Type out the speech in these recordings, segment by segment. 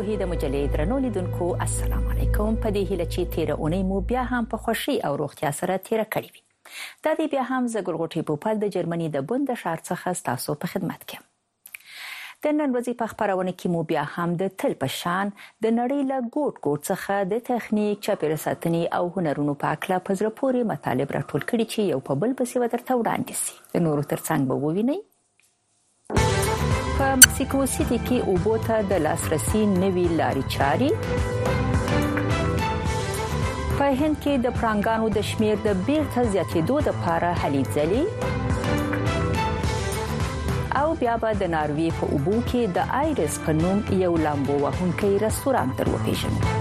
پوهې د مجلې درنو لیدونکو السلام علیکم په دې هیله چې تیر اونۍ مو بیا هم په خوشي او روغتیا سره تیر کړی وي دا دی بیا هم زګلغټي پوپل د جرمني د بوند شهر څخه تاسو په خدمت کې د نن ورځې په خپرونه کې مو بیا هم د تل په شان د نړۍ له ګوټ ګوټ څخه د تخنیک، چاپیره ساتنې او هنرونو په اړه په زړه پورې مطالب راټول کړي چې یو په بل پسې ودرته وړاندې شي. د نورو ترڅنګ به ووینئ په مکسیکو سیټي کې اوبو ته د لاسرسي نوي لاري چاري په هند کې د پرانګانو د شمیر د بیرته زیاتېدو لپاره هلي ځلي او بیا به د ناروی په اوبو کې د آیرس په نوم یو لامبو وهونکی رستوران تر وپیژنو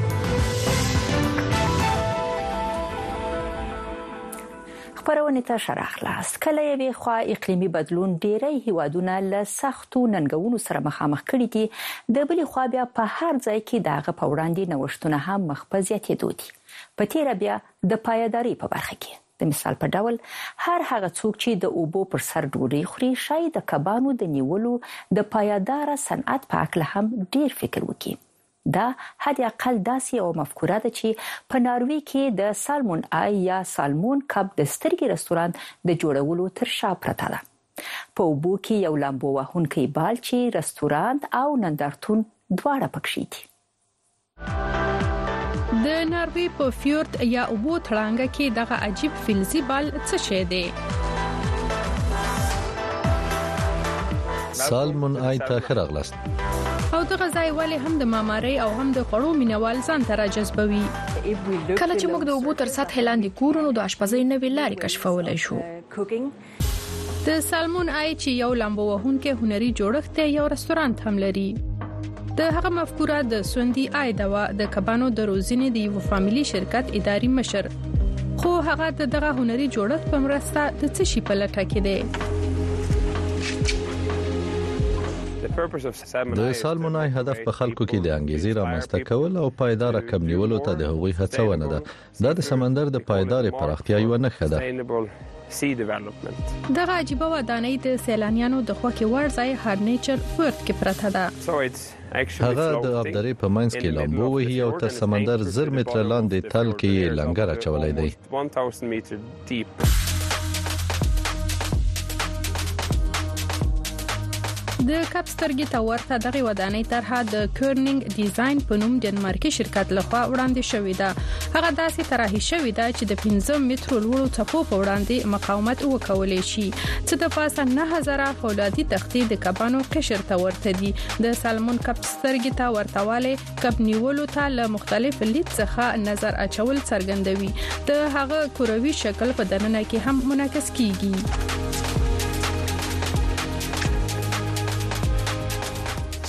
خبرونه ته شرخلاست کله یوې خوا اقليمي بدلون ډیری هیوادونه له سختو ننګونو سره مخامخ کړي دي د بلې خوا بیا په هر ځای کې داغه په وړاندې نوښتونه هم مخ په زیاتېدو دي په تیر بیا د پایداري په برخه کې د مثال په ډول، هر هغه څوک چې د اوبو پر سر ډوډۍ خوري، ښايي د کبانو د نيولو د پايداره صنعت په هکله هم ډېر فکر وکړي. دا حد اقل داسې يوه مفکوره ده چې په ناروې کې د سالمون آی يا سالمون کب د سترګې رستورانت د جوړولو تر شا پرته ده. په اوبو کې يو لامبو وهونکی بال چې رستورانت او نندارتون دواړه پکښې دي. د ناروی په فیورد یا اوبو تړانګه کې دغه عجیب فلزي بال څه شی دی سالمون آی ته خراغلاست او دغه ځای ولې هم د معمارۍ او هم د خوړو مینوال ځان ته راجذبوي کله چې موږ د اوبو تر سطح لاندې کورونو د آشپزۍ نوې لارې کشفولای شو د سالمون آی چې یو لامبو وهونکی هنري جوړښت دی یو رستورانت هم لري د هغه مفکوره د سوندي آی دوا د کبانو د روزنې د یو فاميلي شرکت اداري مشر خو هغه د دغه هنري جوړښت په مرسته د څه شي په لټه کې دی د سالمونای هدف په خلکو کې د انګیزې رامنځته کول او پایدار کم نیولو ته د هغوی هڅونه ده دا د سمندر د پایدارې پراختیا یوه نښه ده. دغه عجیبه ودانۍ د سیلانیانو د خوښې وړ ځای هرنیچر فورت کې پرته ده. هغه د آبدرې په منځ کې لامبو وهي او تر سمندر زر متره لاندې تل کې یې لنګر اچولی دی. د کپ سترګې ته ورته دغه ودانۍ طرحه د کورنینګ ډیزاین په نوم ډنمارکي شرکت لخوا وړاندې شوې ده هغه داسې طراحي شوې ده چې د 15 مترو لوړو څپو په وړاندې مقاومت وکولای شي چې د پاسه 9000 فولادي تختې د کبانو قشر ته ورته دي د سالمون کپ سترګې ته ورته والي کب نیولو ته له مختلف لید څخه نظر اچول څرګندوي د هغه کوروي شکل په دننه کې هم منعکس کیږي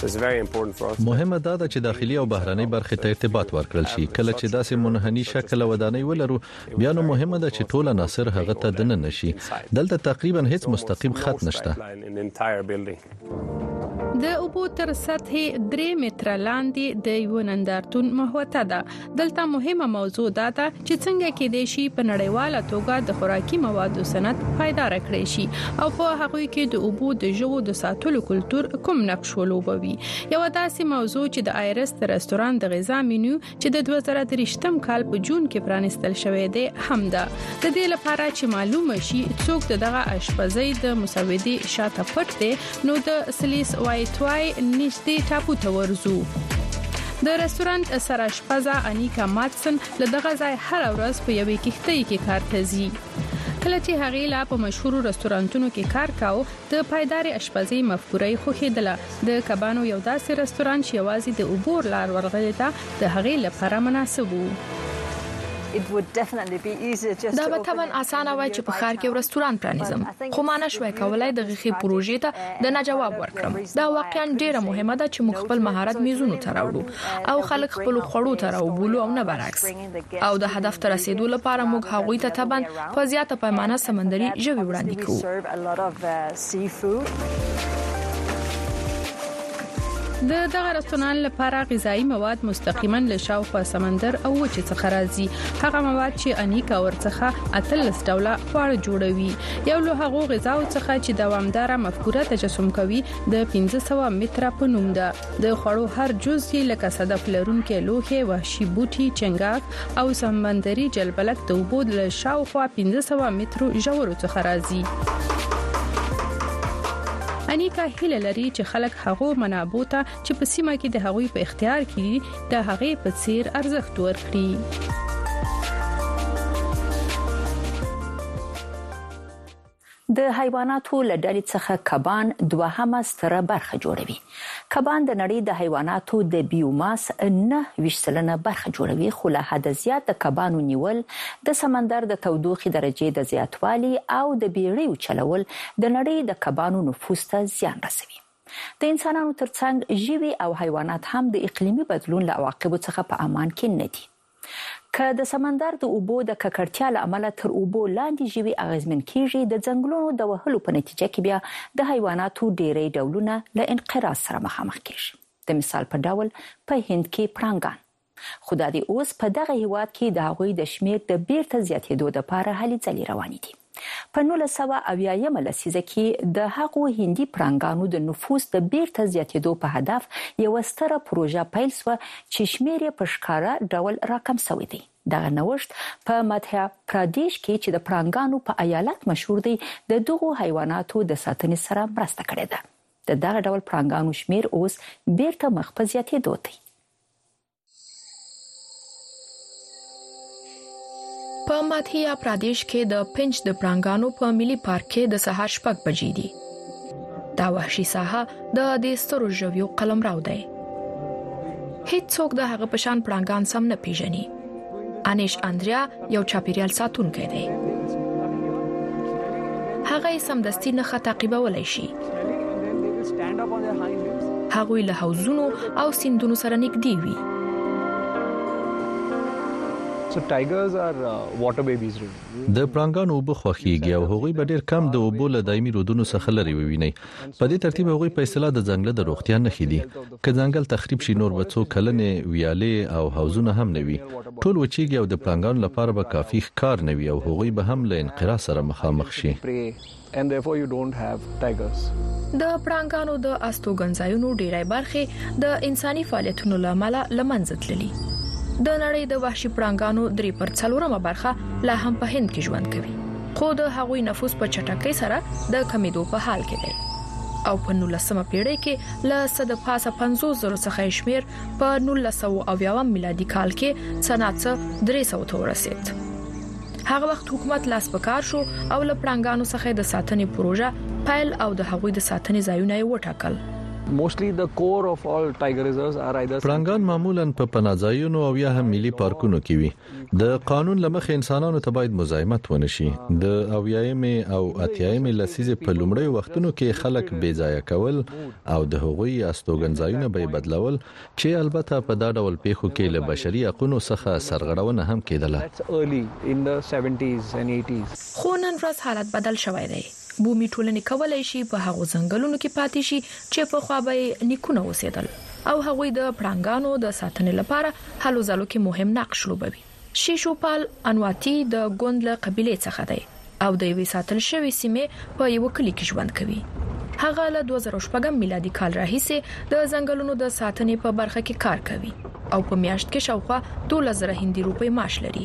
مهمه دا ده چې داخلي او بهرنۍ برخې ته ارتباط ورکړل شي کله چې داسې منحني شکل ودانۍ ولرو بیا نو مهمه ده چې ټول عناصر هغه ته دننه شي دلته تقریبا هیڅ مستقیم خط نشته د اوبو تر سطح 3 متره لاندې د یو نندارتون محوطه ده دلته مهمه موضوع دا ده چې څنګه کې د شي په نړیواله توګه د خوراکي موادو صنعت پایدار کړی شي او په هغه کې د اوبو د ژوو د ساتلو کلچر کوم نقش ولوبوي یو داسې موضوع چې د آیرس د رستوران د غذا مینیو چې د 2023م کال په جون کې پرانستل شوې ده هم ده د دې لپاره چې معلومه شي څوک دغه اشپزۍ د مسودې شاته پټ دی نو د سلیس وای توای نشته ټاپو ته ورزو د رستورانت سراشپزه انیکا ماتسن له دغه ځای هر ورځ په یوې کښتۍ کې کار ته ځي کله چې هغه لا په مشهورو رستورانتونو کې کار کاوه د پایدار اشپزي مفکوره خوخیدله د کبانو یو داسې رستورانت چې یوازې د اوبو لار ورغلې ده، د هغې لپاره مناسب و. دا به طبعاً اسانه وای چې په ښار کې یو رستورانت پرانیزم، خو ما نه شوای کولای دغې ښې پروژې ته د نه جواب ورکړم. دا واقعاً ډېره مهمه ده چې موږ خپل مهارت میزونو ته راوړو او خلک خپلو خوړو ته راوبولو او نه برعکس. او د هدف ته رسیدو لپاره موږ هغوی ته طبعا په زیاته پیمانه سمندري ژوي وړاندې کوو د دغه رستوران لپاره غذایی مواد مستقیما له شاوخوا سمندر او وچې څخه راځي هغه مواد چې انیکا ورڅخه اتلس ډوله خواړه جوړوي یو له هغو غذاو څخه چې دوامدار مفکوره تجسم کوي د 1500 متر په نوم ده د خوړو هر جز یې لکه صدف لرونکي لوښي، وحشي بوټي، چنګاښ او سمندري جلبلک د اوبو له شاوخوا 1500 مترو ژورو څخه راځي. انیکا هیله لري چې خلک هغو منابعو ته چې په سیمه کې د هغوی په اختیار کې دي د هغې په څیر ارزښت ورکړي. د حیواناتو له ډلې څخه کبان دوهمه ستره برخه جوړوي. کبان د نړۍ د حیواناتو د بیوماس نهه ویشت سلنه برخه جوړوي، خو له حده زیات د کبانو نیول، د سمندر د تودوخې درجې د زیاتوالي او د بیړیو چلول د نړۍ د کبانو نفوس ته زیان رسوي. د انسانانو ترڅنګ، ژوي او حیوانات هم د اقلیمي بدلون له عواقبو څخه په امان کې نه دي. که د سمندر د اوبو د ککړتیا له امله تر اوبو لاندې ژوي اغیزمن کیږي، د ځنګلونو د وهلو په نتیجه کې بیا د حیواناتو ډیری ډولونه له انقراض سره مخامخ کیږي. د مثال په ډول په هند کې پړانګان. خو دا دی اوس په دغه هیواد کې د هغوی د شمیر د بیرته زیاتیدو لپاره هلې ځلې روانې دي. په نولس سوه اویا یمه لسیزه کې د هغو هندي پړانګانو د نفوس د بیرته زیاتېدو په هدف یوه ستره پروژه پیل شوه چې شمېر یې په ښکاره ډول راکم شوی دی. دغه نوښت په مدهیا پرادیش کې چې د پړانګانو په ایالت مشهور دی، د دغو حیواناتو د ساتنې سره مرسته کړې ده. د دغه ډول پړانګانو شمېر اوس بیرته مخ په زیاتېدو دی. په ماتهیا پرادیش کې د پنج د پړانګانو په ملي پارک کې د سهار شپږ بجې دي دا وحشي ساحه د دې سترو ژویو قلمرو دی هیڅوک د هغه پشان پړانګان سم نه پیژني انیش اندریا یو چاپیریال ساتونکی دی هغه یې سمدستي نخښه تعقیبولای شي هغوی له حوزونو او سیندونو سره نږدې وي So tigers are uh, water babies really. د پړانګانو وب خوخيږي او هغوی به ډیر کم د وبو له دایمي رودونو څخه لري وویني په دې ترتیب هغوی په اصطلاح د ځنګله د روغتیا نښې دي که ځنګل تخریب شي نور به څو کلنې ویالې او حوزونه هم نه وي ټول وچیږي او د پړانګانو لپاره به کافي ښکار نه وي او هغوی به هم له انقراض سره مخامخ شي and therefore you don't have tigers. د پړانګانو د استوګنځایونو ډیری برخې د انساني فعالیتونو لامل لمنځه تللي د نړۍ د وحشي پړانګانو درې پر څلورمه برخه لا هم په هند کې ژوند کوي خو د هغوی نفوس په چټکۍ سره د کمیدو په حال کې دی او په 19مه پیړۍ کې له صد پاسه 50 زره څخه شمیر په 1900 میلادي کال کې صنعت 300 ته ورسید هغه وخت حکومت لاس په کار شو او له پړنګانو څخه د ساتنې پروژه پیل او د هغوی د ساتنې ځایونه یې وټاکل موستلی د کور اف ال ټایګر ریزرز ار ایدر پړنګان معمولا په پناځایونو او یا هم ملي پارکونو کې وي د قانون لمخې انسانانو ته باید مزاحمت ونه شي د اویایمې او اتیایمې لسیزې په لومړی وختونو کې خلک بې ځای کول او د هغوی استوګنځایونه به بدلول چې البته په دا ډول پیښو کې له بشري حقوقو څخه سرغړونه هم کېدله خو نن ورځ حالت بدل شوی دی بومي ټولنې کولای شي په هغو ځنګلونو کې پاتې شي چې پخوا به یې نیکونه اوسېدل او هغوی د پړانګانو د ساتنې لپاره هلو ځلو کې مهم نقش لوبوي. شیشوپال انواتی د ګوند له قبیلې څخه دی او د یوې ساتل شوې سیمې په یوه کلي کې ژوند کوي. هغه له دوه زره شپږم میلادي کال راهیسې د ځنګلونو د ساتنې په برخه کې کار کوي او په میاشت کې شاوخوا دوولس زره هندي روپۍ معاش لري.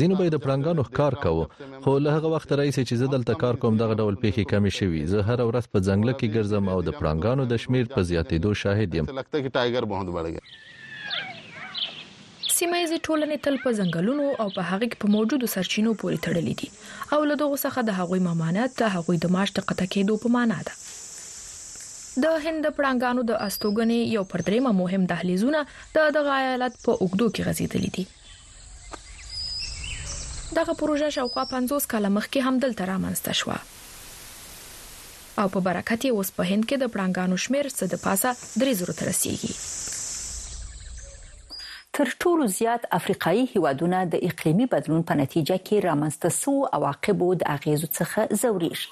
ځینو به د پړانګانو ښکار کاوه خو له هغه وخت راهیسې چې زه دلته کار کوم دغه ډول پیښې کمې شوي زه هر ورځ په ځنګل کې ګرځم او د پړانګانو د شمیر په زیاتېدو شاهد یم سیمه ایزې ټولنې تل په ځنګلونو او په هغه کې په موجودو سرچینو پورې تړلې دي او له دغه څخه د هغوی ممانعت د هغوی د معاش د قطع کېدو په معنا ده د هند د پړانګانو د استوګنې یو پر درېمه مهم دهلیزونه د دغه ایالت په اوګدو کې غځېدلي دي دغه پروژه شاوخوا پنځوس کاله مخکې همدلته رامنځته شوه او په برکت یې اوس په هند کې د پړانګانو شمېر څه د پاسه درې زرو ته رسېږي. تر ټولو زیات افریقایي هېوادونه د اقلیمي بدلون په نتیجه کې رامنځته شوو عواقبو د اغېزو څخه ځورېږي.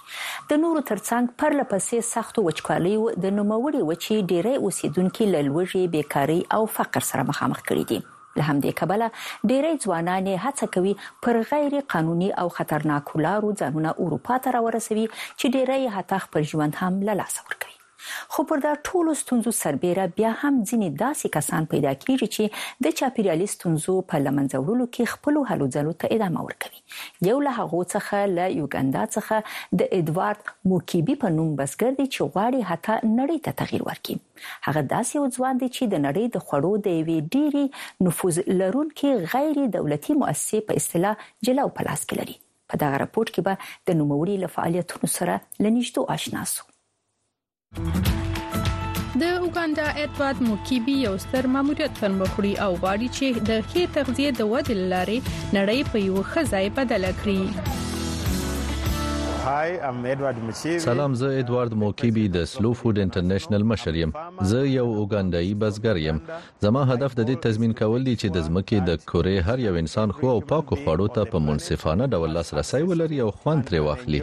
د نورو تر څنګ پرله پسې سختو وچکالیو د نوموړې وچې ډېری اوسېدونکي له لوږې، بېکارۍ او فقر سره مخامخ کړي دي. له همدې کبله ډېری ځوانان یې هڅه کوي پر غیر قانوني او خطرناکو لارو ځانونه اروپا ته راورسوي چې ډېری یې حتی خپل ژوند هم له لاسه ورکوي. خو پر دا ټولو ستونزو سربېره بیا هم ځینې داسې کسان پیدا کېږي چې د چاپېریالي ستونزو په له منځه وړلو کې خپلو هلو ځلو ته ادامه ورکوي. یو له هغو څخه له یوګاندا څخه د ادوارد موکیبي په نوم بزګر دی چې غواړي حتی نړۍ ته تغیر ورکړي. هغه داسې یو ځوان دی چې د نړۍ د خوړو د یوې ډېرې نفوذ لرونکې غیر دولتي مؤسسې په اصطلاح جلو په لاس کې لري. په دغه رپوټ کې به د نوموړي له فعالیتونو سره له نږدو آشنا شو. د اوګاندا ادوارد موکیبي یو ستر ماموریت پر مخ وړي او غواړي چې د ښې تغذیه د ودې لارې نړۍ په یو ښه ځای بدل کړي. Hi, I'm Edward سلام زه ادوارد موکیبی د سلو فود انټرنیشنل مشر یم زه یو اوګانډایی بزګر یم زما هدف د دې تضمین کول دي چې د ځمکې د کره هر یو انسان خو او پاکو خوړو ته په منصفانه ډول لاس رسای ولري او خوند ترې واخلي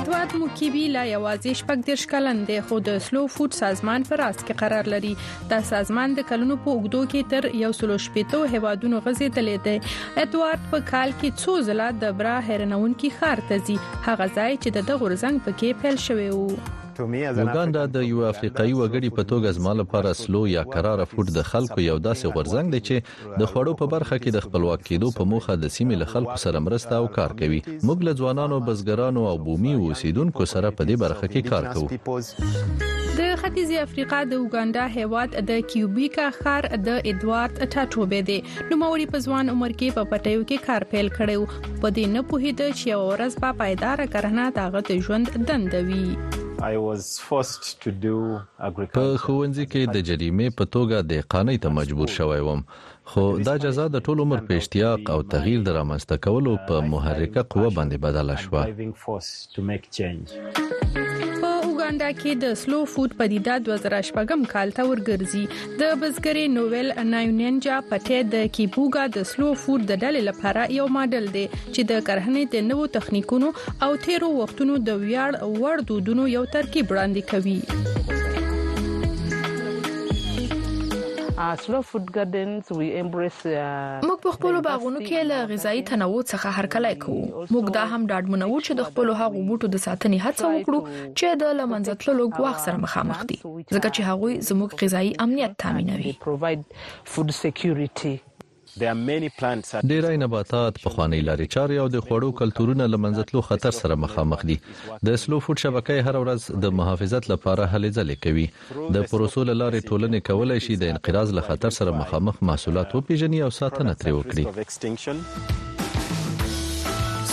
ادوارد موکیبی لا یوازې شپږ دیرش کلن دی خو د سلو فود سازمان په راس کې قرار لري دا سازمان د کلونو په اوګدو کې تر یو سلو شپېتو هوادونو غزې تلې دی اتوارد په کال کې څو ځله د برا هرنونکو خار ته ځي هغه ځای چې د دغور زنګ پکې پیل شوی وو یوګاندا د یو افریقایي وګړي په توګه زما لپاره سلو یا قرار فوټ د خلکو یو داسې غورځنګ دی چې د خوړو په برخه کې د خپلواک کېدو په موخه د سیمې له خلکو سره مرسته او کار کوي موږ له ځوانانو بزګرانو او بومي اوسیدونکو سره په دې برخه کې کار کوو د ختیځې افریقا د اوګاندا هیواد د کیوبیکا ښار د ادوارد ټاټوبه دی نو موري په ځوان عمر کې په پټیو کې کار پیل کړو په دې نه پوهید چې یو ورځ په پایدار کرنه داغه ژوند دندوي په ښوونځي کې د جریمې په توګه دې قانع ته مجبور شوی وم، خو دا جزا د ټول عمر په اشتیاق او تغییر د رامنځته کولو په محرکه قوه باندې بدله شوه. په اوګانډا کې د سلو فوډ پدیده دوه زره شپږم کال ته ورګرځي. د بزګری نوویل نایونینجا پټه د کیبوګا د سلو فود د ډلې لپاره یو ماډل دی چې د کرهنې د نوو تخنیکونو او تیرو وختونو د ویاړ وړ دودونو یو ترکیب وړاندې کوي Uh, uh, موږ په خپل باغونو کې له غذایی تنوع څخه هرکلی کوو موږ دا هم ډاډمنو چې د خپل هغو بوټو د ساتنې هڅه وکړو چې د لمنځه تللو ګواښ سره مخامخ دي ځکه چې هغوی زموږ غذایي امنیت تامینوي. ډېری نباتات، پخوانۍ لارې چارې او د خوړو کلتورونه له منځه تلو خطر سره مخامخ دي. د سلو فوډ شبکه یې هره ورځ د محافظت لپاره هلې ځلې کوي. د پروسو له لارې ټولنې کولای شي د انقراض له خطر سره مخامخ محصولات وپېژني او ساتنه ترې وکړي. ستنګ شل.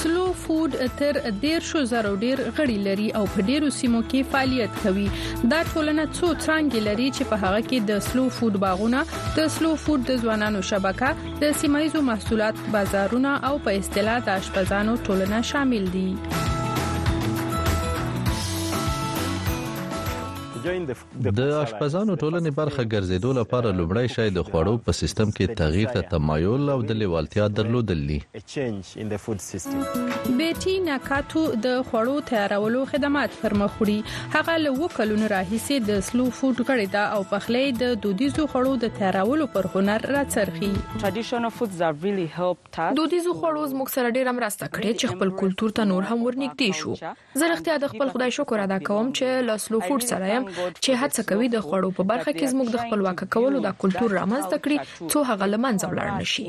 سلو فود تر دیرشو زرو ډیر غړي لري او په ډیرو سیمو کې فعالیت کوي دا ټولنه څو څنګه لري چې په هغه کې د سلو فود باغونه د سلو فود د ځوانانو شبکه د سیمایزو محصولات بازارونه او په اصطلاح د اشپزانو ټولنه شامل دي د آشپزانو ټولنې برخه ګرځېدو لپاره لومړی شی د خوړو په سیستم کې تغیر ته تمایل او د لیوالتیا درلودل دي. بیټي ناکاتو د خوړو تیارولو خدمات پر مخ وړي. هغه له و کلونو راهیسې د سلو فود غړې ده او پخلی د دودیزو خوړو د تیارولو پر هنر راڅرخي. دودیزو خوړو زموږ سره ډیره مرسته کړې چې خپل کلتور ته نور هم ورنږدې شو. زه رښتیا د خپل خدای شکر ادا کوم چې له سلو فوډ سره یم چې هڅه کوي د خوړو په برخه کې زموږ د خپلواک کولو دا کلتور رامنځته کړي څو هغه له منځه ولاړ نه شي.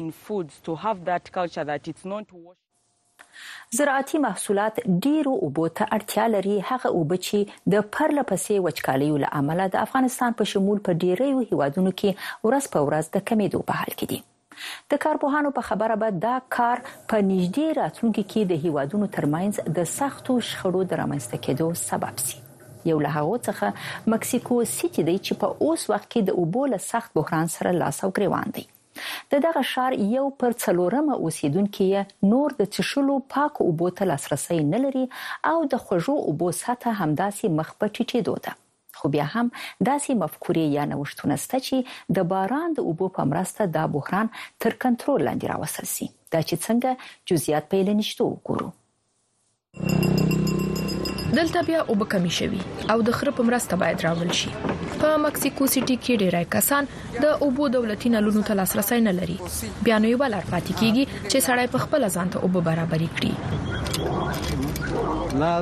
زراعتي محصولات ډېرو اوبو ته اړتیا لري، هغه اوبه چې د پرله پسې وچکالیو له امله د افغانستان په شمول په ډېریو هېوادونو کې ورځ په ورځ د کمېدو په حال کې دي. د کارپوهانو په خبره به دا کار په نږدې راتلونکي کې د هیوادونو ترمنځ د سختو شخړو د رامنځته کېدو سبب شي. یو له هغو څخه مکسیکو سیټي دی چې په اوس وخت کې د اوبو له سخت بحران سره لاس او ګریوان دی. د دغه ښار یو پر څلورمه اوسیدونکي یې نور د څښلو پاکو اوبو ته لاسرسی نه لري او د خوږو اوبو سطح همداسې مخ په ټیټېدو ده. خو بیا هم داسې مفکورې یا نوښتونه شته چې د باران د اوبو په مرسته دا بحران تر کنترول لاندې راوستل شي، دا چې څنګه جزیات به یې له نږدو وګورو. دلته بیا اوبه کمې شوي او د خره په مرسته باید راوړل شي. په مکسیکو سیټي کې ډیری کسان د اوبو دولتي نلونو ته لاسرسی نه لري بیا نو یو لار پاتې کیږي چې سړی په خپل ځان ته اوبه برابرې کړي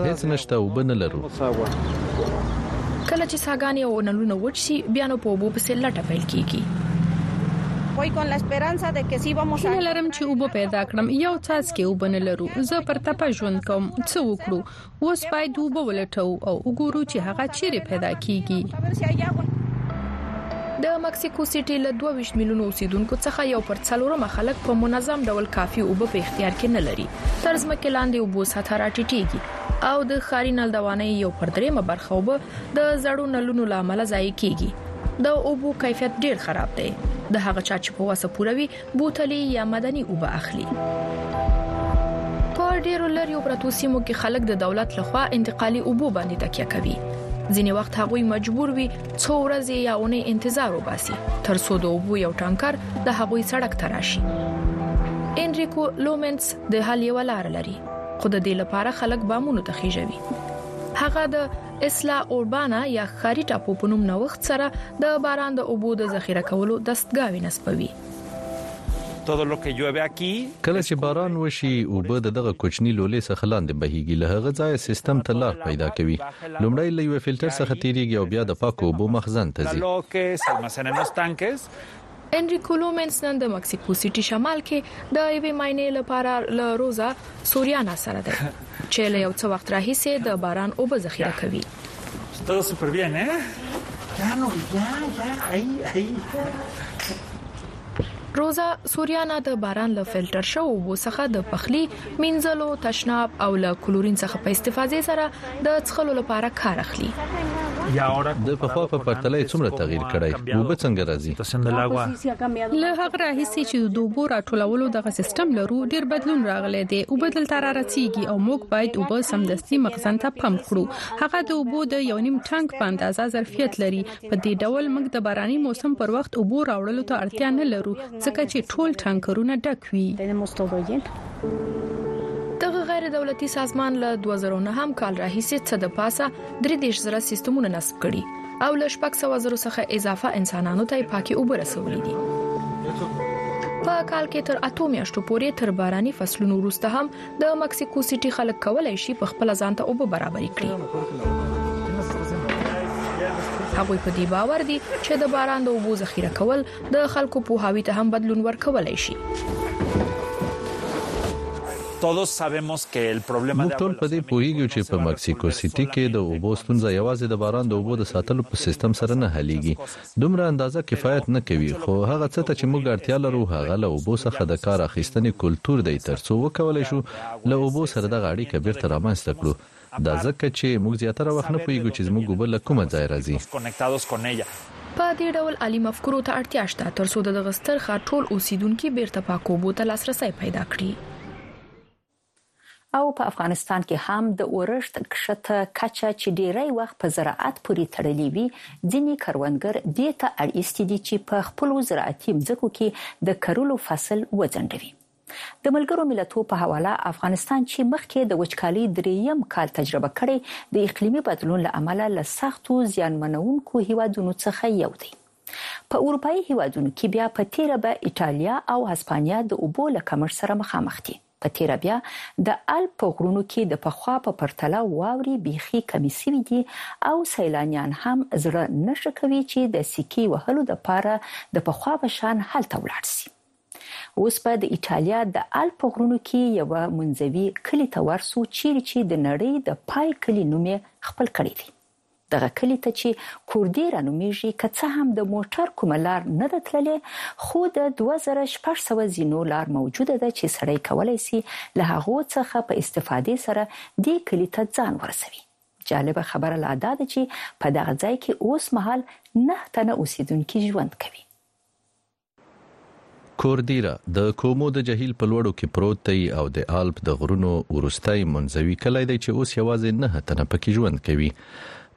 هیڅ نشته او بنه لرو کله چې ساګانی او نلونه وچ شي بیا نو په وبو پسې لټه پیل کیږي وای کون لا اسپرانسا د کسی و مو هیله لرم چې وبو پیدا کړم یو څاڅ کې وبنه لرو زه پر تپه ژوند کوم څه وکړو اوس باید وبو ولټو او وګورو چې هغه چیرې پیدا کیږي د مکسیکو سيټي له 22 میلیونو اوسیدونکو څخه یو پر څلورمه خلک په منظم ډول کافي اوبه په اختیار کې نه لري تر ځمکې لاندې اوبو سطح راټیټيږي او د خاري نل دوانې یو پر درېمه برخه اوبه د زړو نلونو لامل ځای کیږي د اوبو کیفیت ډیر خراب دی د هغه چا چې په واسه پوروي بوتلې یا مدني اوبه اخلي. په ډیرو لریو پرتو سیمو کې خلک د دولت لخوا انتقالي اوبو باندې تکیه کوي ځینې وخت هغوی مجبور وي څو ورځې یا اونۍ انتظار وباسي تر څو د اوبو یو ټانکر د هغوی سړک ته راشي انریکو لومنس د حل یو لار لري خو د دې لپاره خلک بامونو ته خېژوي هغه د اسلا اوربانا یا ښکاری ټاپو په نوم نوښت سره د باران د اوبو د ذخیره کولو دستګاوې نصبوي. کله چې باران وشي، اوبه د دغه کوچني لولې څخه لاندې بهيږي، له هغه ځایه سیستم ته لار پیدا کوي. لومړی له یوه فلټر څخه تیریږي او بیا د پاکو اوبو مخزن ته ځي. انریکو لومنس نن د مکسیکو سیټي شمال کې د یوې ماینې لپاره له روزا سوریانا سره دی چې له یو څه وخت راهیسې د باران اوبه ذخیره کوي Todo súper bien, ¿eh? Ya no, ya, ya, ahí, ahí. روزا سوریانا د باران له فلټر شوو اوبو څخه د پخلي مینځلو، تشناب او له کلورین څخه په استفاده سره د څښلو لپاره کار اخلي. د پخوا په پرتله یې څومره تغیر کړی اوبه څنګه راځي له هغه راهیسې چې د دوبو راټولولو دغه سیستم لرو ډیر بدلون راغلی دی او بدل تر رسیدي او موږ باید اوبه سمدستي مخزن ته پمپ کړو هغه د اوبو د یو نیم ټانک په اندازه ظرفیت لري په دې ډول موږ د باراني موسم پر وخت اوبو راوړلو ته اړتیا نه لرو ځکه چې ټول ټانکرونه ډک وي دغه غیر دولتي سازمان له 2009 کال راهیسې څه د پاسه 30 زره سیستمونه نصب کړي او له 600 زره څخه اضافه انسانانو ته پاکي اوبه رسولې دي په کال کې تر اتو میاشتو پورې تر باراني فصلونو وروسته هم د مکسیکو سیټي خلک کولای شي په خپل ځان ته اوبه برابرې کړي هغوی په دې باور دي چې د باران د اوبو ذخیره کول د خلکو پوهاوی ته هم بدلون ورکولای شي Todos sabemos que el problema موږ ټول په دې پوهیږو چې په مکسیکو سیټي کې د اوبو ستونزه یوازې د باران د اوبو د ساتلو په سیستم سره نه حلېږي دومره اندازه کفایت نه کوي، خو هغه څه ته چې موږ اړتیا لرو هغه له اوبو څخه د کار اخیستنې کلتور دی تر څو وکولای شو له اوبو سره دغه اړیکه بیرته رامنځته کړو، دا ځکه چې موږ زیاتره وخت نه پوهیږو چې زموږ اوبه له کومه ځایه راځي. په دې ډول عالي مفکورو ته اړتیا شته تر څو د دغه ستر ښار ټول اوسیدونکي بیرته پاکو اوبو ته لاسرسی پیدا کړي. او په افغانستان کې هم د اورښت کښته کچه چې ډیری وخت په زراعت پورې تړلې وي، ځینې کروندګر دې ته اړ ایستي دي چې په خپلو زراعتي مځکو کې د کرلو فصل وځنډوي. د ملګرو ملتو په حواله افغانستان چې مخکې د وچکالۍ درېیم کال تجربه کړی، د اقلیمي بدلون له امله له سختو زیانمنونکو هیوادونو څخه یو دی. په اروپايي هیوادونو کې بیا په تیره به ایټالیا او هسپانیا د اوبو له کمښت سره مخامخ دي. په تېره بیا د الپ په غرونو کې د پخوا په پرتله واورې بیخي کمې شوې دي او سیلانیان هم زړه نه ښه کوي چې د سکي وهلو لپاره د پخوا په شان هلته ولاړ شي. اوس به د ایټالیا د الپ په غرونو کې یوه منزوي کلي ته ورشو چیرې چې د نړۍ د پای کلي نوم یې خپل کړی دی. دغه کلي ته چې کوردې رانومېږي، که څه هم د موټر کومه لار نه ده تللې، خو د دوه زره شپږ سوه زینو لار موجوده ده چې سړی کولای شي له هغو څخه په استفادې سره دې کلي ته ځان ورسوي. جالبه خبره لا دا ده چې په دغه ځای کې اوس مهال نهه تنه اوسېدونکي ژوند کوي. کوردیرا د کومو د جهیل په لوړو کې پروت دی او د آلپ د غرونو وروستی منځوي کلی دی چې اوس یوازې نه تنه پکې ژوند کوي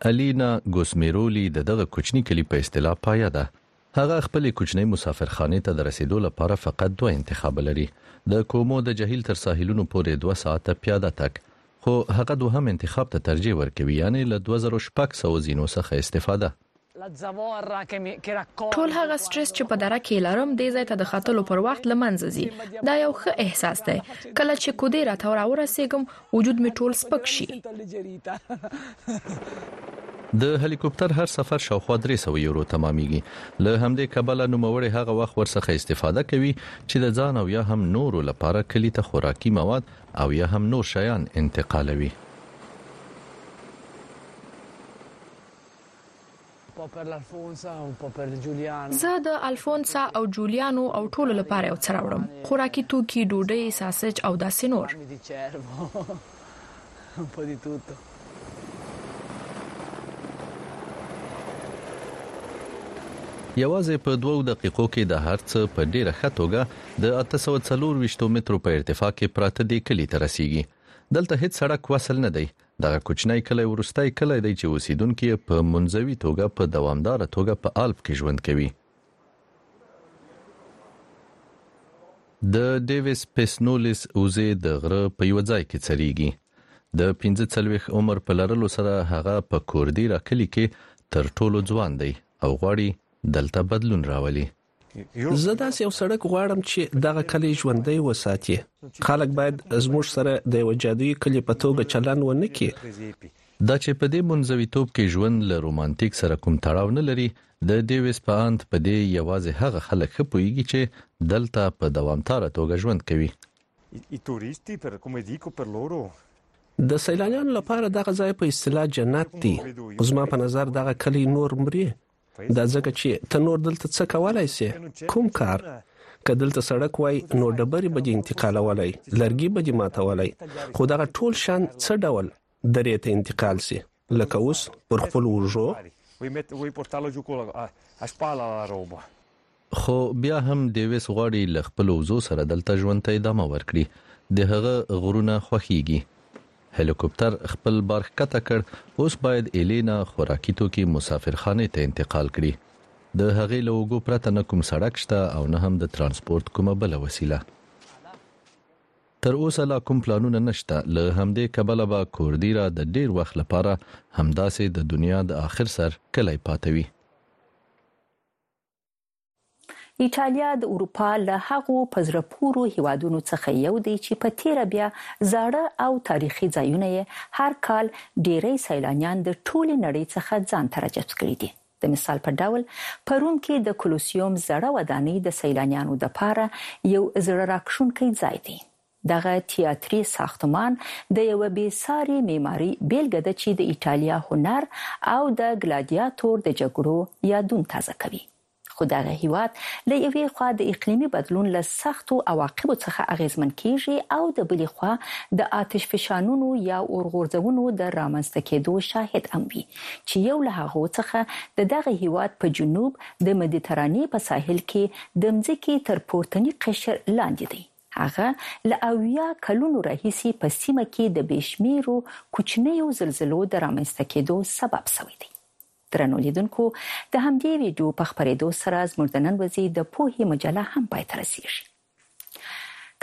الینا ګوسمیرولی د دغه کوچني کلی په اصطلاح پایه ده هغه خپل کوچنی مسافرخانه ته د رسیدو لپاره فقط دوه انتخاب لري د کومو د جهیل تر ساحلونو پورې 2 ساعت پیاده تک خو هغه دوهم انتخاب ته ترجیح ورکوي یعنی له 2006 زینو څخه استفاده ټول هغه سټرس چې په دره کې لرم دې ځای ته د خاتلو پر وخت لمنځه ځي دا یو ښه احساس دی کله چې کودې را تور اورسېګم وجود می ټول سپک شي د هلیکوپټر هر سفر شاوخوا 300 یورو تمامېږي له همدې کبله نوموړی هغه وخت ورڅخه استفاده کوي چې د ځان او یا هم نورو لپاره کلی ته خوراکي مواد او یا هم نور شیان انتقالوي زه د الفونسا او جولیانو او ټولو لپاره یو څه راوړم، خوراکي توکي، ډوډۍ، ساسج او داسې نور. یوازې په دوو دقیقو کې د هر څه په ډیره ښه توګه د 824 مترو په ارتفاع کې پراته دې کلی ته رسیږي دلته هیڅ سړک وصل نه دی دغه کوچنی کلی وروستی کلی دی چې اوسیدونکي یې په منځوي توګه په دوامداره توګه په آلپ کې ژوند کوي. د ډیویس پیسنولیس اوزې د غره په یو ځای کې چریږي. د 45 عمر په لرلو سره هغه په کوردی راکلی کې تر ټولو ځوان دی او غواړي دلته بدلون راولي. زه داسې یو سړک غواړم چې دغه کلی ژوندۍ وساتي خلک باید زموږ سره د یو جادویي کلی په توګه چلن و نه کی دا چې په دې منځویتوب کې ژوند له رومانتیک سره کوم تړاو نه لري د دیویس په اند په دې یوازې هغه خلک ښه پوهیږي چې دلته په دوامداره توګه ژوند کوي د سیلانیانو لپاره دغه ځای په اصطلاح جنت دی زما په نظر دغه کلی نور مري دا ځکه چې ته نور دلته څه کولای سې؟ کوم کار؟ که دلته سړک وای نو ډبرې به دې انتقالولای، لرګي به دې ماتولای، خو دغه ټول شیان څه ډول درې ته انتقال سي لکه اوس پر خپلو اوږو؟ خو بیا هم دیویس غواړي له خپلو وزو سره دلته ژوند ته ادامه ورکړي. د هغه غرونه خوښیږي. هلیکوپتر خپل بار ښکته کړ، اوس باید ایلینا خوراکي توکي مسافرخانې ته انتقال کړي. د هغې له اوږو پرته نه کوم سړک شته او نه هم د ترانسپورت کومه بله وسیله. تر اوسه لا کوم پلانونه نشته، له همدې کبله به کوردیرا د ډیر وخت لپاره همداسې د دنیا د آخر سر کلی پاته وي. ایټالیا د اروپا له هغو په زړه پورو هیوادونو څخه یو دی چې په تیره بیا زاړه او تاریخي ځایونه یې هر کال ډیری سیلانیان د ټولې نړۍ څخه ځان ته راجذب کړي دي. د مثال په ډول په روم کې د کولوسیوم زړه ودانۍ د سیلانیانو لپاره یو زړه راکښونکی ځای دی. دغه تیاتري ساختمان د یوه بې ساري معماري بېلګه ده چې د ایټالیا هنر او د ګلادیاتور د جګړو یادون تازه کوي. خو دغه هېواد له یوې خوا د اقلیمي بدلون له سختو عواقبو څخه اغېزمن کېږي او د بلې خوا د آتشفشانونو یا اورغورځونو د رامنځته کېدو شاهد هم وي چې یو له هغو څخه د دغه هېواد په جنوب د مدیترانې په ساحل کې د مځکې تر پورتني قشر لاندې دی. هغه له اویا کلونو راهیسې په سیمه کې د بې شمېرو کوچنیو زلزلو د رامنځته کېدو سبب شوی دی. درنو لیدونکو، د همدې ویډیو په خپرېدو سره زموږ د نن ورځې د پوهې مجله هم پای ته رسېږي.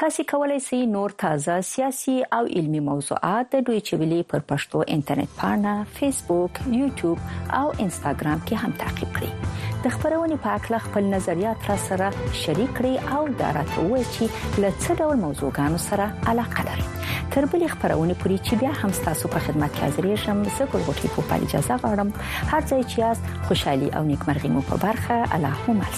تاسو کولی شئ نور تازه سیاسي او علمي موضوعات د ډویچه ویلي پر پښتو انټرنیټ پاڼه، فیسبوک، یوټیوب او انستګرام کې هم تعقیب کړئ د خبرونې په اړه خپل نظریات را سره شریک کړئ او دا راته وایي چې له څه ډول موضوعګانو سره علاقه لرئ تر بلې خبرونه پوری چې بیا هم تاسو په خدمت کې حاضر شم زه ګل غوټي په اجازه غواړم هر ځای چې یاست خوشحالي او نیکمرغي مو په برخه الله مو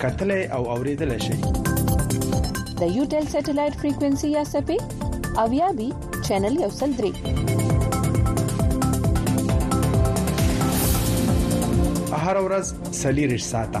کتلې او اوریدل شي د یو ټل سټلایټ فریکوئنسي یا سپې او یا بي چینل یو سل درې هر ورځ سلیریش ساته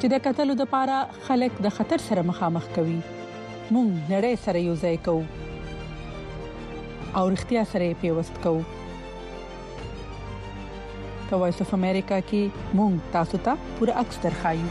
چې د کتلو لپاره خلک د خطر سره مخامخ کوي مونږ نړۍ سره یو ځای کوو او اړتیا سره پیوست کوو په وایس اف امریکا کې مونږ تاسو ته پوره عکس درخایو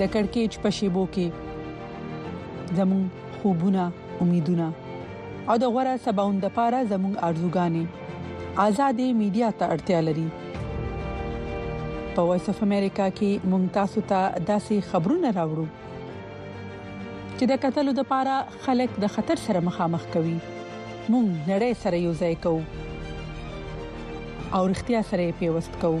د کڑکېچ په شیبو کې زموږ خوبونه امیدونه او د غوړه سباوند لپاره زموږ ارزوګانې آزادې میډیا ته اړتیا لري په وایس اف امریکا کې مونږ تاسو ته داسې خبرونه راوړو چې د قتل لپاره خلک د خطر سره مخامخ کوي مونږ نړۍ سره یو ځای کوو او اړتیا سره پیوست کوو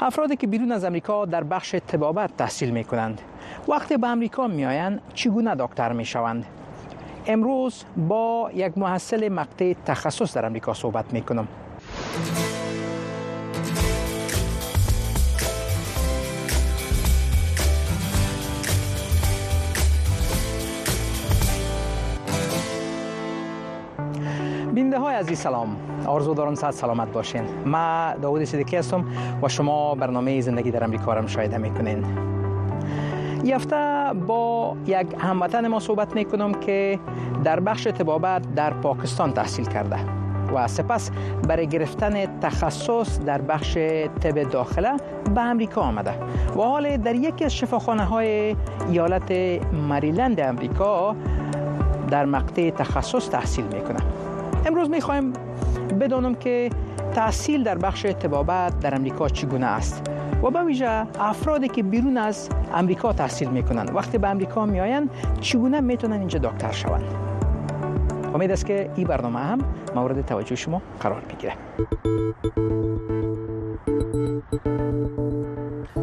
افرادی که بیرون از امریکا در بخش تبابت تحصیل می کنند وقتی به امریکا می آیند چگونه دکتر می شوند امروز با یک محصل مقطع تخصص در امریکا صحبت می کنم عزیز سلام آرزو دارم صد سلامت باشین ما داود صدیقی هستم و شما برنامه زندگی در امریکا را مشاهده میکنین یه هفته با یک هموطن ما صحبت میکنم که در بخش تبابت در پاکستان تحصیل کرده و سپس برای گرفتن تخصص در بخش طب داخله به امریکا آمده و حال در یکی از شفاخانه های ایالت مریلند امریکا در مقطع تخصص تحصیل میکنه امروز میخوایم بدانم که تحصیل در بخش طبابت در امریکا چگونه است و به ویژه افرادی که بیرون از امریکا تحصیل کنند وقتی به امریکا آیند چگونه میتونن اینجا دکتر شوند امید است که این برنامه هم مورد توجه شما قرار بگیره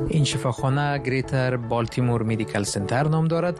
این شفاخانه گریتر بالتیمور میدیکل سنتر نام دارد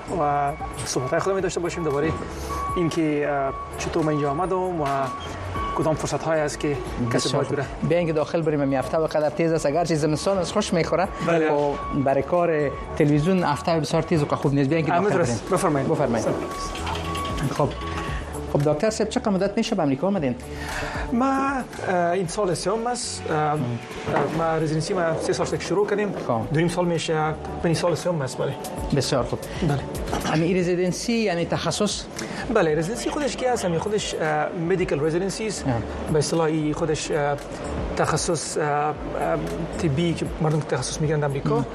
و صحبت خود می داشته باشیم درباره اینکه چطور من اینجا آمدم و کدام فرصت های است که کسی باید بره بیا اینکه داخل بریم می هفته بقدر تیز است اگر چیز زمستان از خوش میخوره بله. و خب، برای کار تلویزیون هفته بسیار تیز و خوب نیست بیا اینکه داخل بریم بفرمایید بفرمایید خب خب دکتر صاحب چه مدت میشه به امریکا آمدین ما این سال سوم است ما رزیدنسی ما سه سال شروع کردیم خب. دو سال میشه پنج سال سوم است بله بسیار خوب بله امی رزیدنسی یعنی تخصص بله رزیدنسی خودش که هست امی خودش مدیکل رزیدنسی است به اصطلاحی خودش تخصص طبی که مردم تخصص میگن در امریکا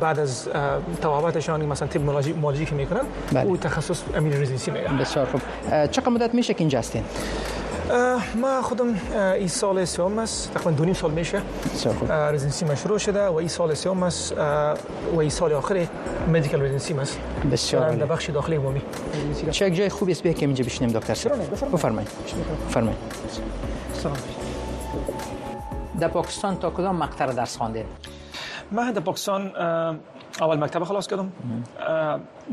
بعد از توابتشان مثلا طب مولوژی که میکنن بله. او تخصص امی رزیدنسی میگن بسیار خوب چقدر مدت میشه که اینجا هستین ما خودم این سال سوم است تقریبا دو نیم سال میشه رزیدنسی مشروع شده و این سال سوم است و این سال آخر مدیکال ایمرجنسی است بسیار عالی بخش داخلی عمومی چه یک جای خوبی است بیا که اینجا بشینیم دکتر صاحب بفرمایید بفرمایید سلام در پاکستان تا کدام مقطع را درس خواندید من در پاکستان اول مکتب خلاص کردم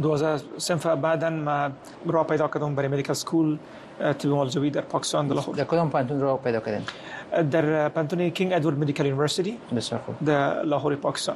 دوازه صنف بعدا من راه پیدا کردم برای مدیکال سکول طب مالزوی در پاکستان در لاهور در کدام پنتون راه پیدا کردین در پنتون کینگ ادوارد مدیکال یونیورسیتی بسیار خوب در لاهور پاکستان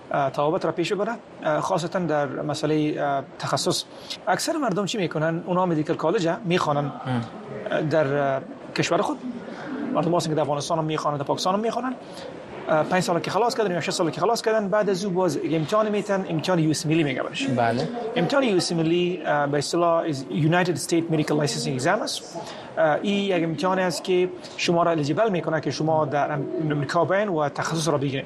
تواوت را پیش ببره خاصتا در مسئله تخصص اکثر مردم چی میکنن اونا مدیکل کالج میخوانن در کشور خود مردم هستن که در افغانستان هم میخوانن در پاکستان هم میخوانن پنج سال که خلاص کردن یا 6 سال که خلاص کردن بعد از او باز امتحان میتن امتحان یو اس ملی میگه برش بله امتحان یو اس ملی به اصطلاح یونایتد استیت مدیکال لایسنسینگ اگزام است این یک امتحان است که شما را الیجیبل میکنه که شما در امریکا بین و تخصص را بگیرید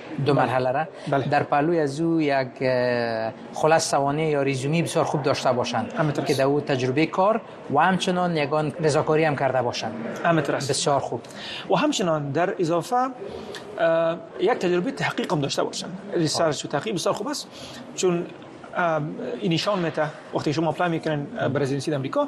دو مرحله را بله. در پهلوی از او یک خلاص سوانه یا ریزومی بسیار خوب داشته باشند که در او تجربه کار و همچنان یگان رضاکاری هم کرده باشند همینطور است بسیار خوب و همچنان در اضافه یک تجربه تحقیق هم داشته باشند ریسرچ و تحقیق بسیار خوب است چون این نشان میده وقتی شما اپلای میکنین برزیدنسی در امریکا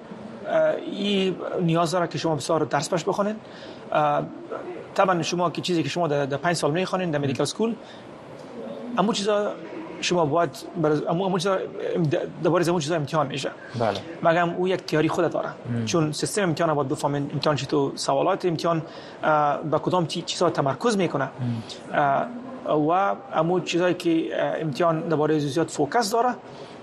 این نیاز داره که شما بسیار درس پش بخونین طبعا شما که چیزی که شما در 5 سال میخونین در مدیکال سکول امو چیزا شما باید بر امو امو چیزا دوباره امو چیزا امتحان میشه بله مگر او یک تیاری خود داره ام. چون سیستم امتحان باید بفهمین امتحان چی تو سوالات امتحان به کدام چیزا تمرکز میکنه و امو چیزایی که امتحان دوباره زیاد فوکس داره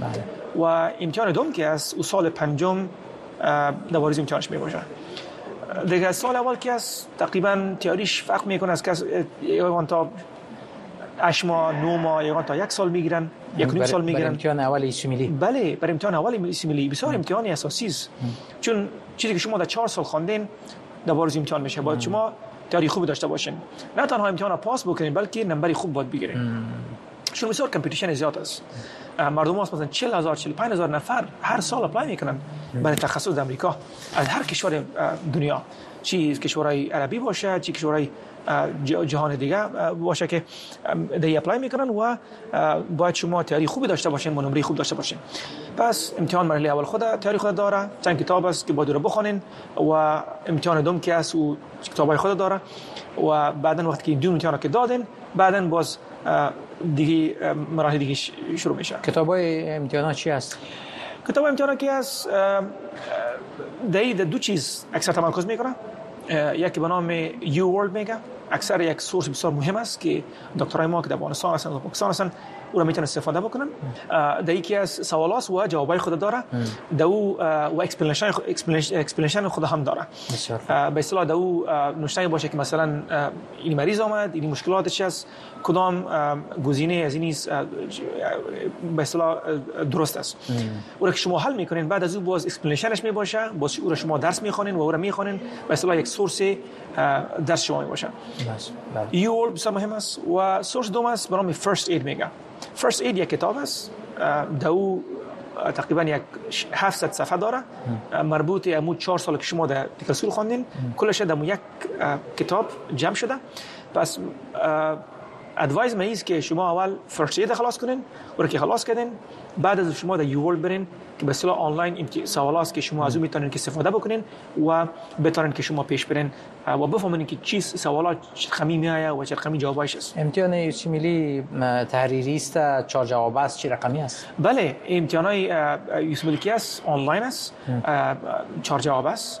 بله و امتحان دوم که است او سال پنجم دوارز امتحانش می باشه دیگه سال اول که است تقریبا تیاریش فرق میکنه از کس یکان تا اش ماه نو ماه یکان تا یک سال میگیرن یک نیم سال میگیرن برای امتحان اول ایسی ملی بله برای امتحان اول ایسی ملی بسیار امتحان اساسی است چون چیزی که شما در چهار سال خواندین دوباره امتحان میشه باید شما تیاری خوب داشته باشین نه تنها امتحان را پاس بکنین بلکه نمبر خوب باید بگیرین چون بسیار کمپیتیشن زیاد است مردم هست مثلا 40 هزار 45 هزار نفر هر سال اپلای میکنن برای تخصص در امریکا از هر کشور دنیا چی کشورهای عربی باشه چی کشورهای جهان دیگه باشه که دی اپلای میکنن و باید شما تیاری خوبی داشته باشین و نمره خوب داشته باشین پس امتحان مرحله اول خود تیاری خود داره چند کتاب است که باید رو بخونین و امتحان دوم که است و کتابای خود داره و بعدا وقتی که دو امتحان که دادین بعدا باز دیگه مراحل دیگه شروع میشه کتاب های امتحانا چی هست؟ کتاب امتحانا کی هست؟ دهی ده دو چیز اکثر تمرکز میکنه یکی به نام یو ورلد میگه اکثر یک سورس بسیار مهم است که دکترای ما که در افغانستان هستند و پاکستان هستند او را میتونن استفاده بکنن در یکی از سوالات و جوابای خود داره در او و اکسپلنیشن اکسپلنیشن خود هم داره به اصطلاح در او نوشته باشه که مثلا این مریض آمد این مشکلات چی است کدام گزینه از این به اصطلاح درست است او را که شما حل میکنین بعد از او باز اکسپلینیشنش می باشه باز او را شما درس میخوانین و او را میخوانین به اصطلاح یک سورس درس شما می باشه یو اول بسیار مهم است و سورس دوم است به نام فرست اید میگه فرست اید یک کتاب است دو تقریبا یک 700 صفحه داره مربوط امو 4 سال که شما در تکسول خواندین کلش در یک کتاب جمع شده پس ادوایز من است که شما اول فرست اید خلاص کنین و که خلاص کردین بعد از شما در یوورلد برین که به اصطلاح آنلاین این سوال است که شما از اون میتونین که استفاده بکنین و بتونین که شما پیش برین و بفهمین که چی سوالات خمی می آیا و چه خمی جوابش است امتحان ایرچی ملی تحریری است چهار جواب است چی رقمی است بله امتحان های یوسف ملکی است آنلاین است چهار جواب است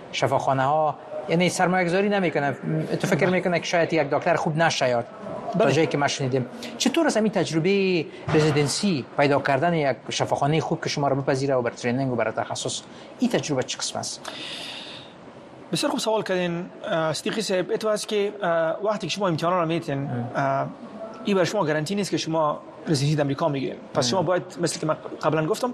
شفاخانه ها یعنی سرمایه گذاری نمی کنه تو فکر بله. میکنه که شاید یک دکتر خوب نشه یاد بله. تا جایی که ما شنیدیم چطور از همین تجربه رزیدنسی پیدا کردن یک شفاخانه خوب که شما رو بپذیره و بر تریننگ و بر تخصص این تجربه چه قسم است بسیار خوب سوال کردین صدیقی صاحب اتو است که وقتی که شما امتحان را میتین این بر شما گارانتی نیست که شما رزیدنسی امریکا میگیرین پس شما باید مثل که من قبلا گفتم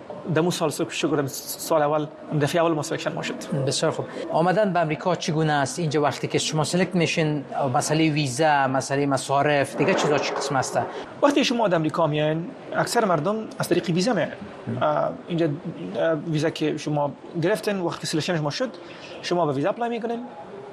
د مو سال سوک شکر سال اول دفعه اول ما سلکشن ما شد بسیار خوب آمدن به امریکا چگونه است اینجا وقتی که شما سلکت میشین مسئله ویزا مسئله مصارف دیگه چیزا چی قسم است وقتی شما در امریکا میاین اکثر مردم از طریق ویزا میاین اینجا ویزا که شما گرفتن وقتی سلکشن شما شد شما به ویزا اپلای میکنین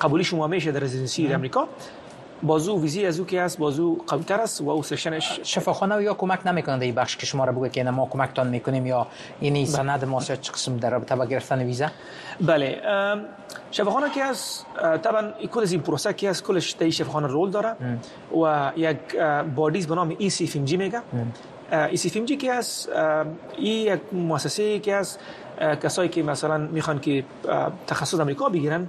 قبولی شما میشه در رزیدنسی در امریکا بازو ویزی از او که هست بازو قوی تر است و او سشنش شفاخانه و یا کمک نمیکنه در بخش که شما را بگه که ما کمک تان میکنیم یا اینی بله. سند ما چه قسم در رابطه با گرفتن ویزا بله شفاخانه که هست طبعا کل از این پروسه که هست کلش در شفاخانه رول داره و یک بادیز به نام ای سی فیم جی میگه ای سی فیم جی که هست ای یک مؤسسه که هست کسایی که مثلا میخوان که تخصص امریکا بگیرن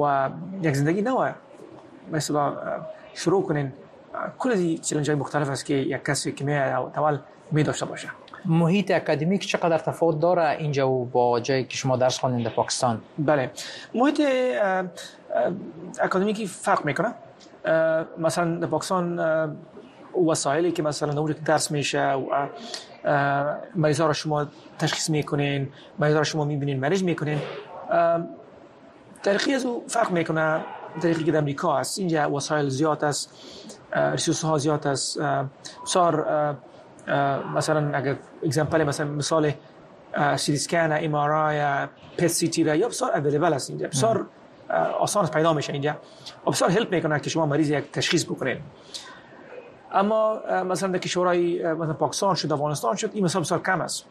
و یک زندگی نوع مثلا شروع کنین کلی چلنج های مختلف است که یک کسی که میاد او تول می داشته باشه محیط اکادمیک چقدر تفاوت داره اینجا و با جایی که شما درس خوانید در پاکستان بله محیط اکادمیکی فرق میکنه مثلا در پاکستان وسایلی که مثلا نوری که درس میشه و مریضا را شما تشخیص میکنین مریضا را شما میبینین مریض میکنین در خیز او فرق میکنه طریقی که در امریکا است اینجا وسایل زیاد است ریسورس ها زیاد است بسیار مثلا اگر اگزمپل مثلا مثال سیتی سکن ام آر آی پت سی تی یا بسیار اویلیبل است اینجا بسیار آسان پیدا میشه اینجا و بسیار هلپ میکنه که شما مریض یک تشخیص بکنید اما مثلا در کشورهای مثلا پاکستان شد افغانستان شد این مثلا بسیار کم است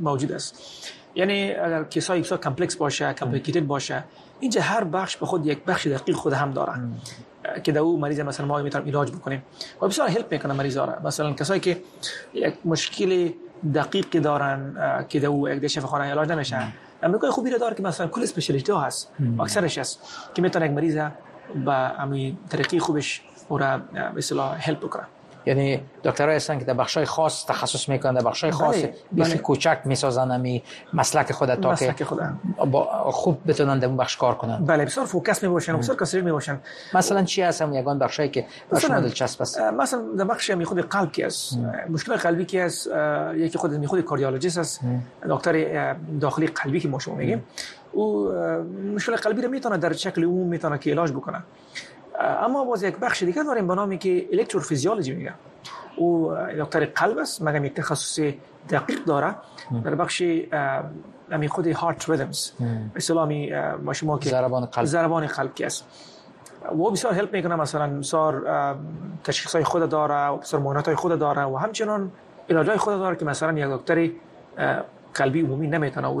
موجود است یعنی اگر کیسا یکسا کمپلکس باشه کمپلیکیتد باشه اینجا هر بخش به خود یک بخش دقیق خود هم داره که در او مریض مثلا ما میتونیم علاج بکنیم و بسیار هلپ میکنه مریض داره مثلا کسایی که یک مشکل دقیق که دارن که در او یک دشف خانه علاج نمیشه امریکای خوبی رو داره که مثلا کل اسپشیالیتی ها هست اکثرش هست که میتونه یک مریض با امی طریقی خوبش او را به اصطلاح هلپ بکنه یعنی دکترای هستن که در بخشای خاص تخصص میکنن در بخشای خاص بله، بیخی بله. کوچک میسازن امی مسلک خود تا مسلک که خود. با خوب بتونن در بخش کار کنن بله بسیار فوکس میباشن بسیار کسری میباشن مثلا چی هست هم یگان بخشای که مثلا دلچسپ است مثلا در بخش می خود قلب کی است مشکل قلبی کی است یکی خود می خود کاردیولوژیست است دکتر داخلی قلبی که ما شما میگیم او مشکل قلبی رو میتونه در شکل اون میتونه که علاج بکنه اما باز یک بخش دیگه داریم به نامی که الکتروفیزیولوژی میگه او دکتر قلب است مگم یک تخصص دقیق داره در بخش امی خود هارت ریدمز اسلامی ما شما که زربان قلب زربان قلب که است و بسیار هلپ میکنه مثلا بسیار تشخیص های خود داره و بسیار مهنت های خود داره و همچنان علاج های خود داره که مثلا یک دکتر قلبی عمومی نمیتونه او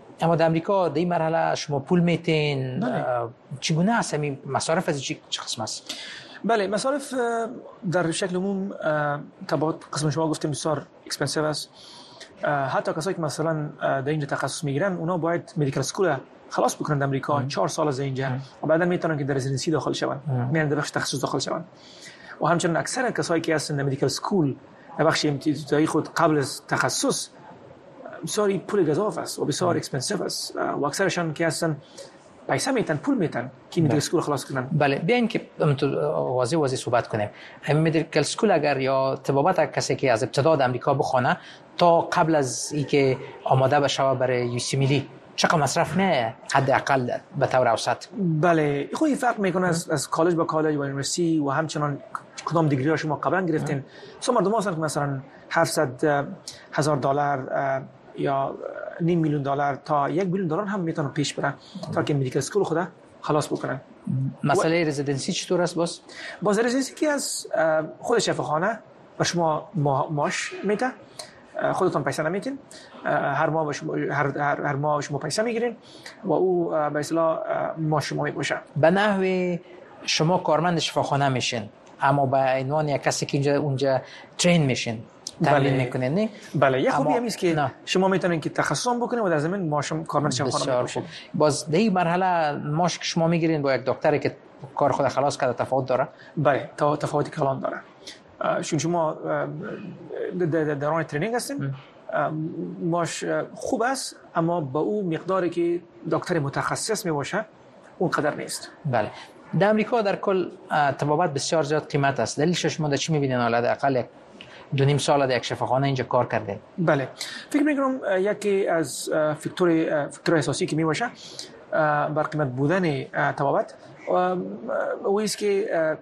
اما در امریکا در این مرحله شما پول میتین بله. چگونه است همین مصارف از چی قسم است بله مصارف در شکل عموم طبعات قسم شما گفتیم بسیار اکسپنسیو است حتی کسایی که مثلا در اینجا تخصص میگیرن اونا باید مدیکال سکول خلاص بکنن در امریکا چهار سال از اینجا و بعدا میتونن که در رزیدنسی داخل شوند میان در بخش تخصص داخل شوند و همچنین اکثر کسایی که هستن در مدیکال سکول در بخش امتیازی خود قبل از تخصص بسیاری پول گذاف است و بسیار اکسپنسیو است و اکثرشان که هستن پیسه میتن پول میتن که میدل سکول خلاص کنن بله بیایم که واضح واضح صحبت کنیم میدل سکول اگر یا طبابت کسی که از ابتدا در امریکا بخونه تا قبل از اینکه آماده بشه برای یوسی میلی چقدر مصرف نه حد اقل به طور اوسط بله خو این فرق میکنه از, از کالج با کالج و یونیورسیتی و همچنان کدام دیگری ها شما قبلا گرفتین مثلا مردم هستن که مثلا 700 هزار دلار یا نیم میلیون دلار تا یک میلیون دلار هم میتونن پیش برن تا که مدیکال سکول خدا خلاص بکنن مسئله و... رزیدنسی چطور است باز باز رزیدنسی که از خود شفاخانه و شما ماش میده خودتان پیسه نمیتین هر ماه شما هر, هر, هر ماه شما پیسه میگیرین و او به اصطلاح ما شما میباشه به نحوی شما کارمند شفاخانه میشین اما به عنوان یک کسی که اینجا اونجا ترین میشین تمرین بله. میکنین نه بله یه خوبی همیست که نه. شما میتونین که تخصص بکنین و در زمین ما شما کارمند شفاخانه باشین باز در این مرحله ماش که شما میگیرین با یک دکتری که کار خود خلاص کرده تفاوت داره بله تفاوتی کلان داره چون شما در دوران ترینینگ هستیم ماش خوب است اما با او مقداری که دکتر متخصص می باشه اونقدر نیست بله در امریکا در کل تبابت بسیار زیاد قیمت است دلیل شما در چی میبینین حالا اقل دو نیم سال در یک شفاخانه اینجا کار کرده بله فکر میکنم یکی از فکتور فکتور اساسی که میباشه بر قیمت بودن تبابت و است که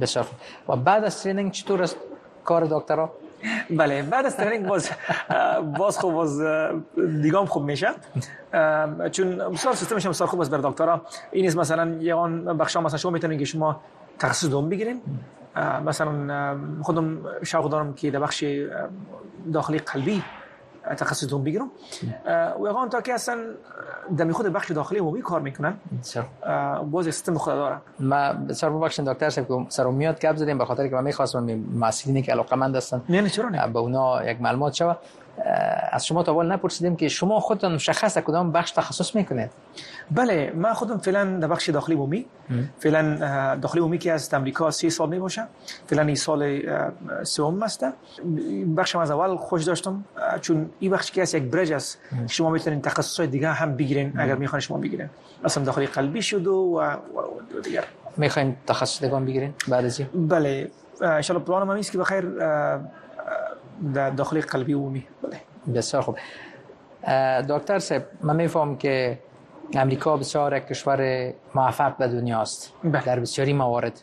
بسیار خوب و بعد از تریننگ چطور است کار دکترا؟ بله بعد از تریننگ باز باز خوب باز دیگام خوب میشه چون بسیار سیستمش هم بسیار خوب است بر دکترا این است مثلا یه آن بخشا مثلا شما میتونین که شما تخصص دوم بگیرین مثلا خودم شوق دارم که در بخش داخلی قلبی تخصصتون بگیرم و اون تا که اصلا دمی خود بخش داخلی عمومی کار میکنن باز سیستم خود داره ما بسیار ببخشید دکتر صاحب که سر میاد گپ زدیم به خاطر که من میخواستم مسئولینی که علاقه مند هستن نه چرا نه به اونا یک معلومات شوه از شما تا اول نپرسیدیم که شما خودتون مشخص کدام بخش تخصص میکنید بله من خودم فعلا در بخش داخلی بومی فعلا داخلی بومی که از امریکا سی سال می باشم فعلا این سال سوم هستم بخش از اول خوش داشتم چون این بخش که یک برج است شما میتونین تخصص های دیگه هم بگیرین اگر میخواین شما بگیرین مثلا داخلی قلبی شد و دیگر میخواین تخصص دیگه هم بگیرین بعد از بله ان شاء الله پلان من است که بخیر در داخلی قلبی عمومی بله بسیار خوب دکتر صاحب من میفهم که امریکا بسیار کشور موفق به دنیاست بله. در بسیاری موارد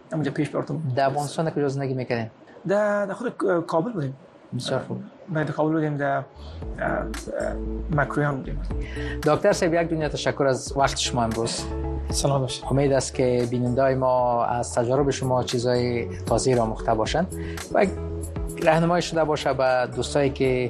همونجا پیش براتون در افغانستان در کجا زندگی میکردین؟ در در خود کابل بودیم بسیار خوب بعد بله، کابل بودیم در مکرویان بودیم دکتر صاحب یک دنیا تشکر از وقت شما امروز سلام باشید امید است که بیننده ما از تجارب شما چیزای تازه را مخته باشند و رهنمای شده باشه به دوستایی که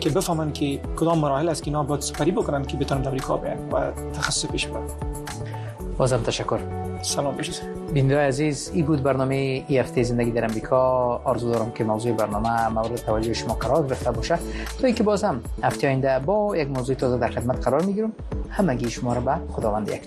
که بفهمن که کدام مراحل است که اینا باید سپری بکنن که بتونن به امریکا بیان و تخصص پیش برن بازم تشکر سلام بشید بینده عزیز ای بود برنامه ای هفته زندگی در امریکا آرزو دارم که موضوع برنامه مورد توجه شما قرار گرفته باشه تا اینکه بازم هفته آینده با یک موضوع تازه در خدمت قرار میگیرم همگی شما را به خداوند یک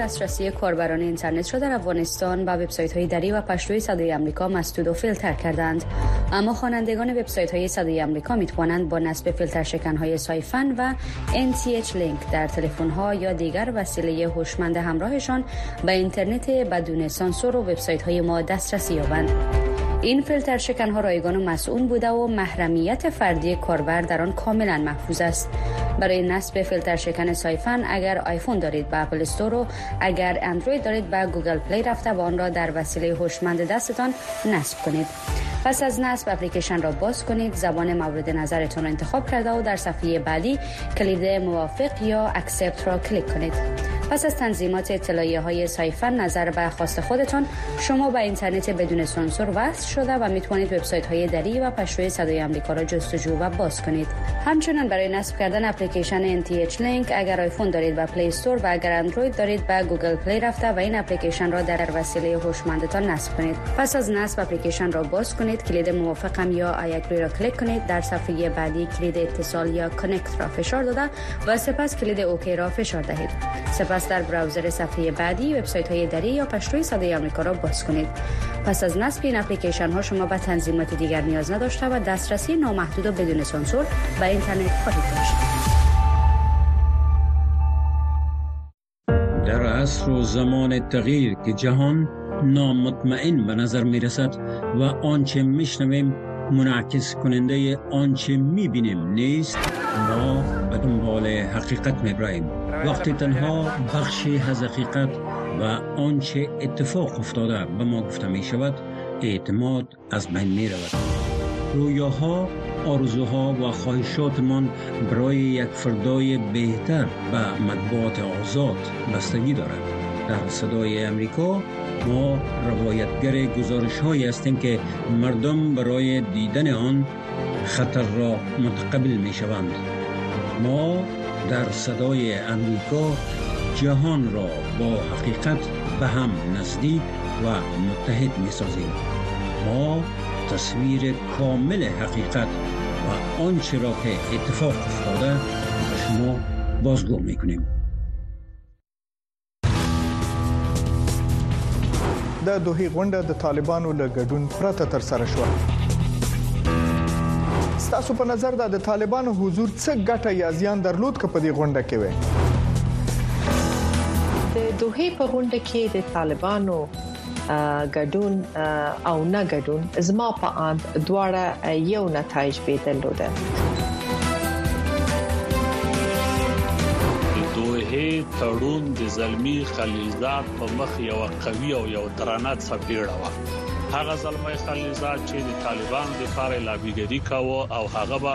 دسترسی کاربران اینترنت را در افغانستان و وبسایت های دری و پشتوی صدای آمریکا مسدود و فیلتر کردند اما خوانندگان وبسایت های صدای آمریکا می با نصب فیلتر شکن های سایفن و NTH لینک در تلفن ها یا دیگر وسیله هوشمند همراهشان به اینترنت بدون سانسور و وبسایت های ما دسترسی یابند این فیلتر ها رایگان و مسئول بوده و محرمیت فردی کاربر در آن کاملا محفوظ است برای نصب فیلتر شکن سایفن اگر آیفون دارید به اپل استور و اگر اندروید دارید به گوگل پلی رفته و آن را در وسیله هوشمند دستتان نصب کنید پس از نصب اپلیکیشن را باز کنید زبان مورد نظرتون را انتخاب کرده و در صفحه بعدی کلید موافق یا اکسپت را کلیک کنید پس از تنظیمات اطلاعیه های سایفر نظر به خواست خودتان شما به اینترنت بدون سانسور وصل شده و میتوانید وبسایت های دری و پشوی صدای آمریکا را جستجو و باز کنید همچنین برای نصب کردن اپلیکیشن NTH لینک اگر آیفون دارید و پلی استور و اگر اندروید دارید با گوگل پلی رفته و این اپلیکیشن را در وسیله هوشمندتان نصب کنید پس از نصب اپلیکیشن را باز کنید کلید موافقم یا آی را کلیک کنید در صفحه بعدی کلید اتصال یا کانکت را فشار داده و سپس کلید اوکی را فشار دهید سپس پس در براوزر صفحه بعدی وبسایت های دری یا پشتوی صدای آمریکا را باز کنید پس از نصب این اپلیکیشن ها شما به تنظیمات دیگر نیاز نداشته و دسترسی نامحدود و بدون سانسور به اینترنت خواهید داشت در عصر و زمان تغییر که جهان نامطمئن به نظر می رسد و آنچه می شنویم منعکس کننده آنچه می بینیم نیست ما به دنبال حقیقت می برایم. وقتی تنها بخشی از حقیقت و آنچه اتفاق افتاده به ما گفته می شود اعتماد از بین می رود رویاها آرزوها و خواهشات من برای یک فردای بهتر و مطبوعات آزاد بستگی دارد در صدای امریکا ما روایتگر گزارش هایی هستیم که مردم برای دیدن آن خطر را متقبل می شوند ما در صدای امریکا جهان را با حقیقت به هم نزدیک و متحد می سازیم. ما تصویر کامل حقیقت و آنچه را که اتفاق افتاده به شما بازگو می کنیم. د دوه غونډه د طالبانو له ګډون پرته تر سره شو ستاسو په نظر دا د طالبانو حضور څه ګټه یا زیان درلود که په دې غونډه کې وي د دوه په غونډه کې د طالبانو ګډون او نه ګډون زما په اند دواړه یو نتایج به درلوده دوه تړون د زلمی خلیلزاد په مخ یو قوي او یو درانه څپېړه و هغه زلمی خلیلزاد چې د طالبانو لپاره لابیګری کاوه او هغه به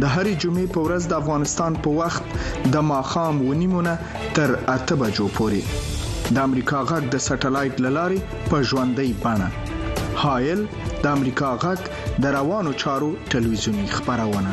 د هرې جمعې په ورځ د افغانستان په وخت د ماخام ونیمونه تر اته بجو پورې د امریکا غږ د سټلایټ لاري په ژوندۍ بڼه هایل د امریکا غږ د روانو چارو ټلویزیونی خبرونه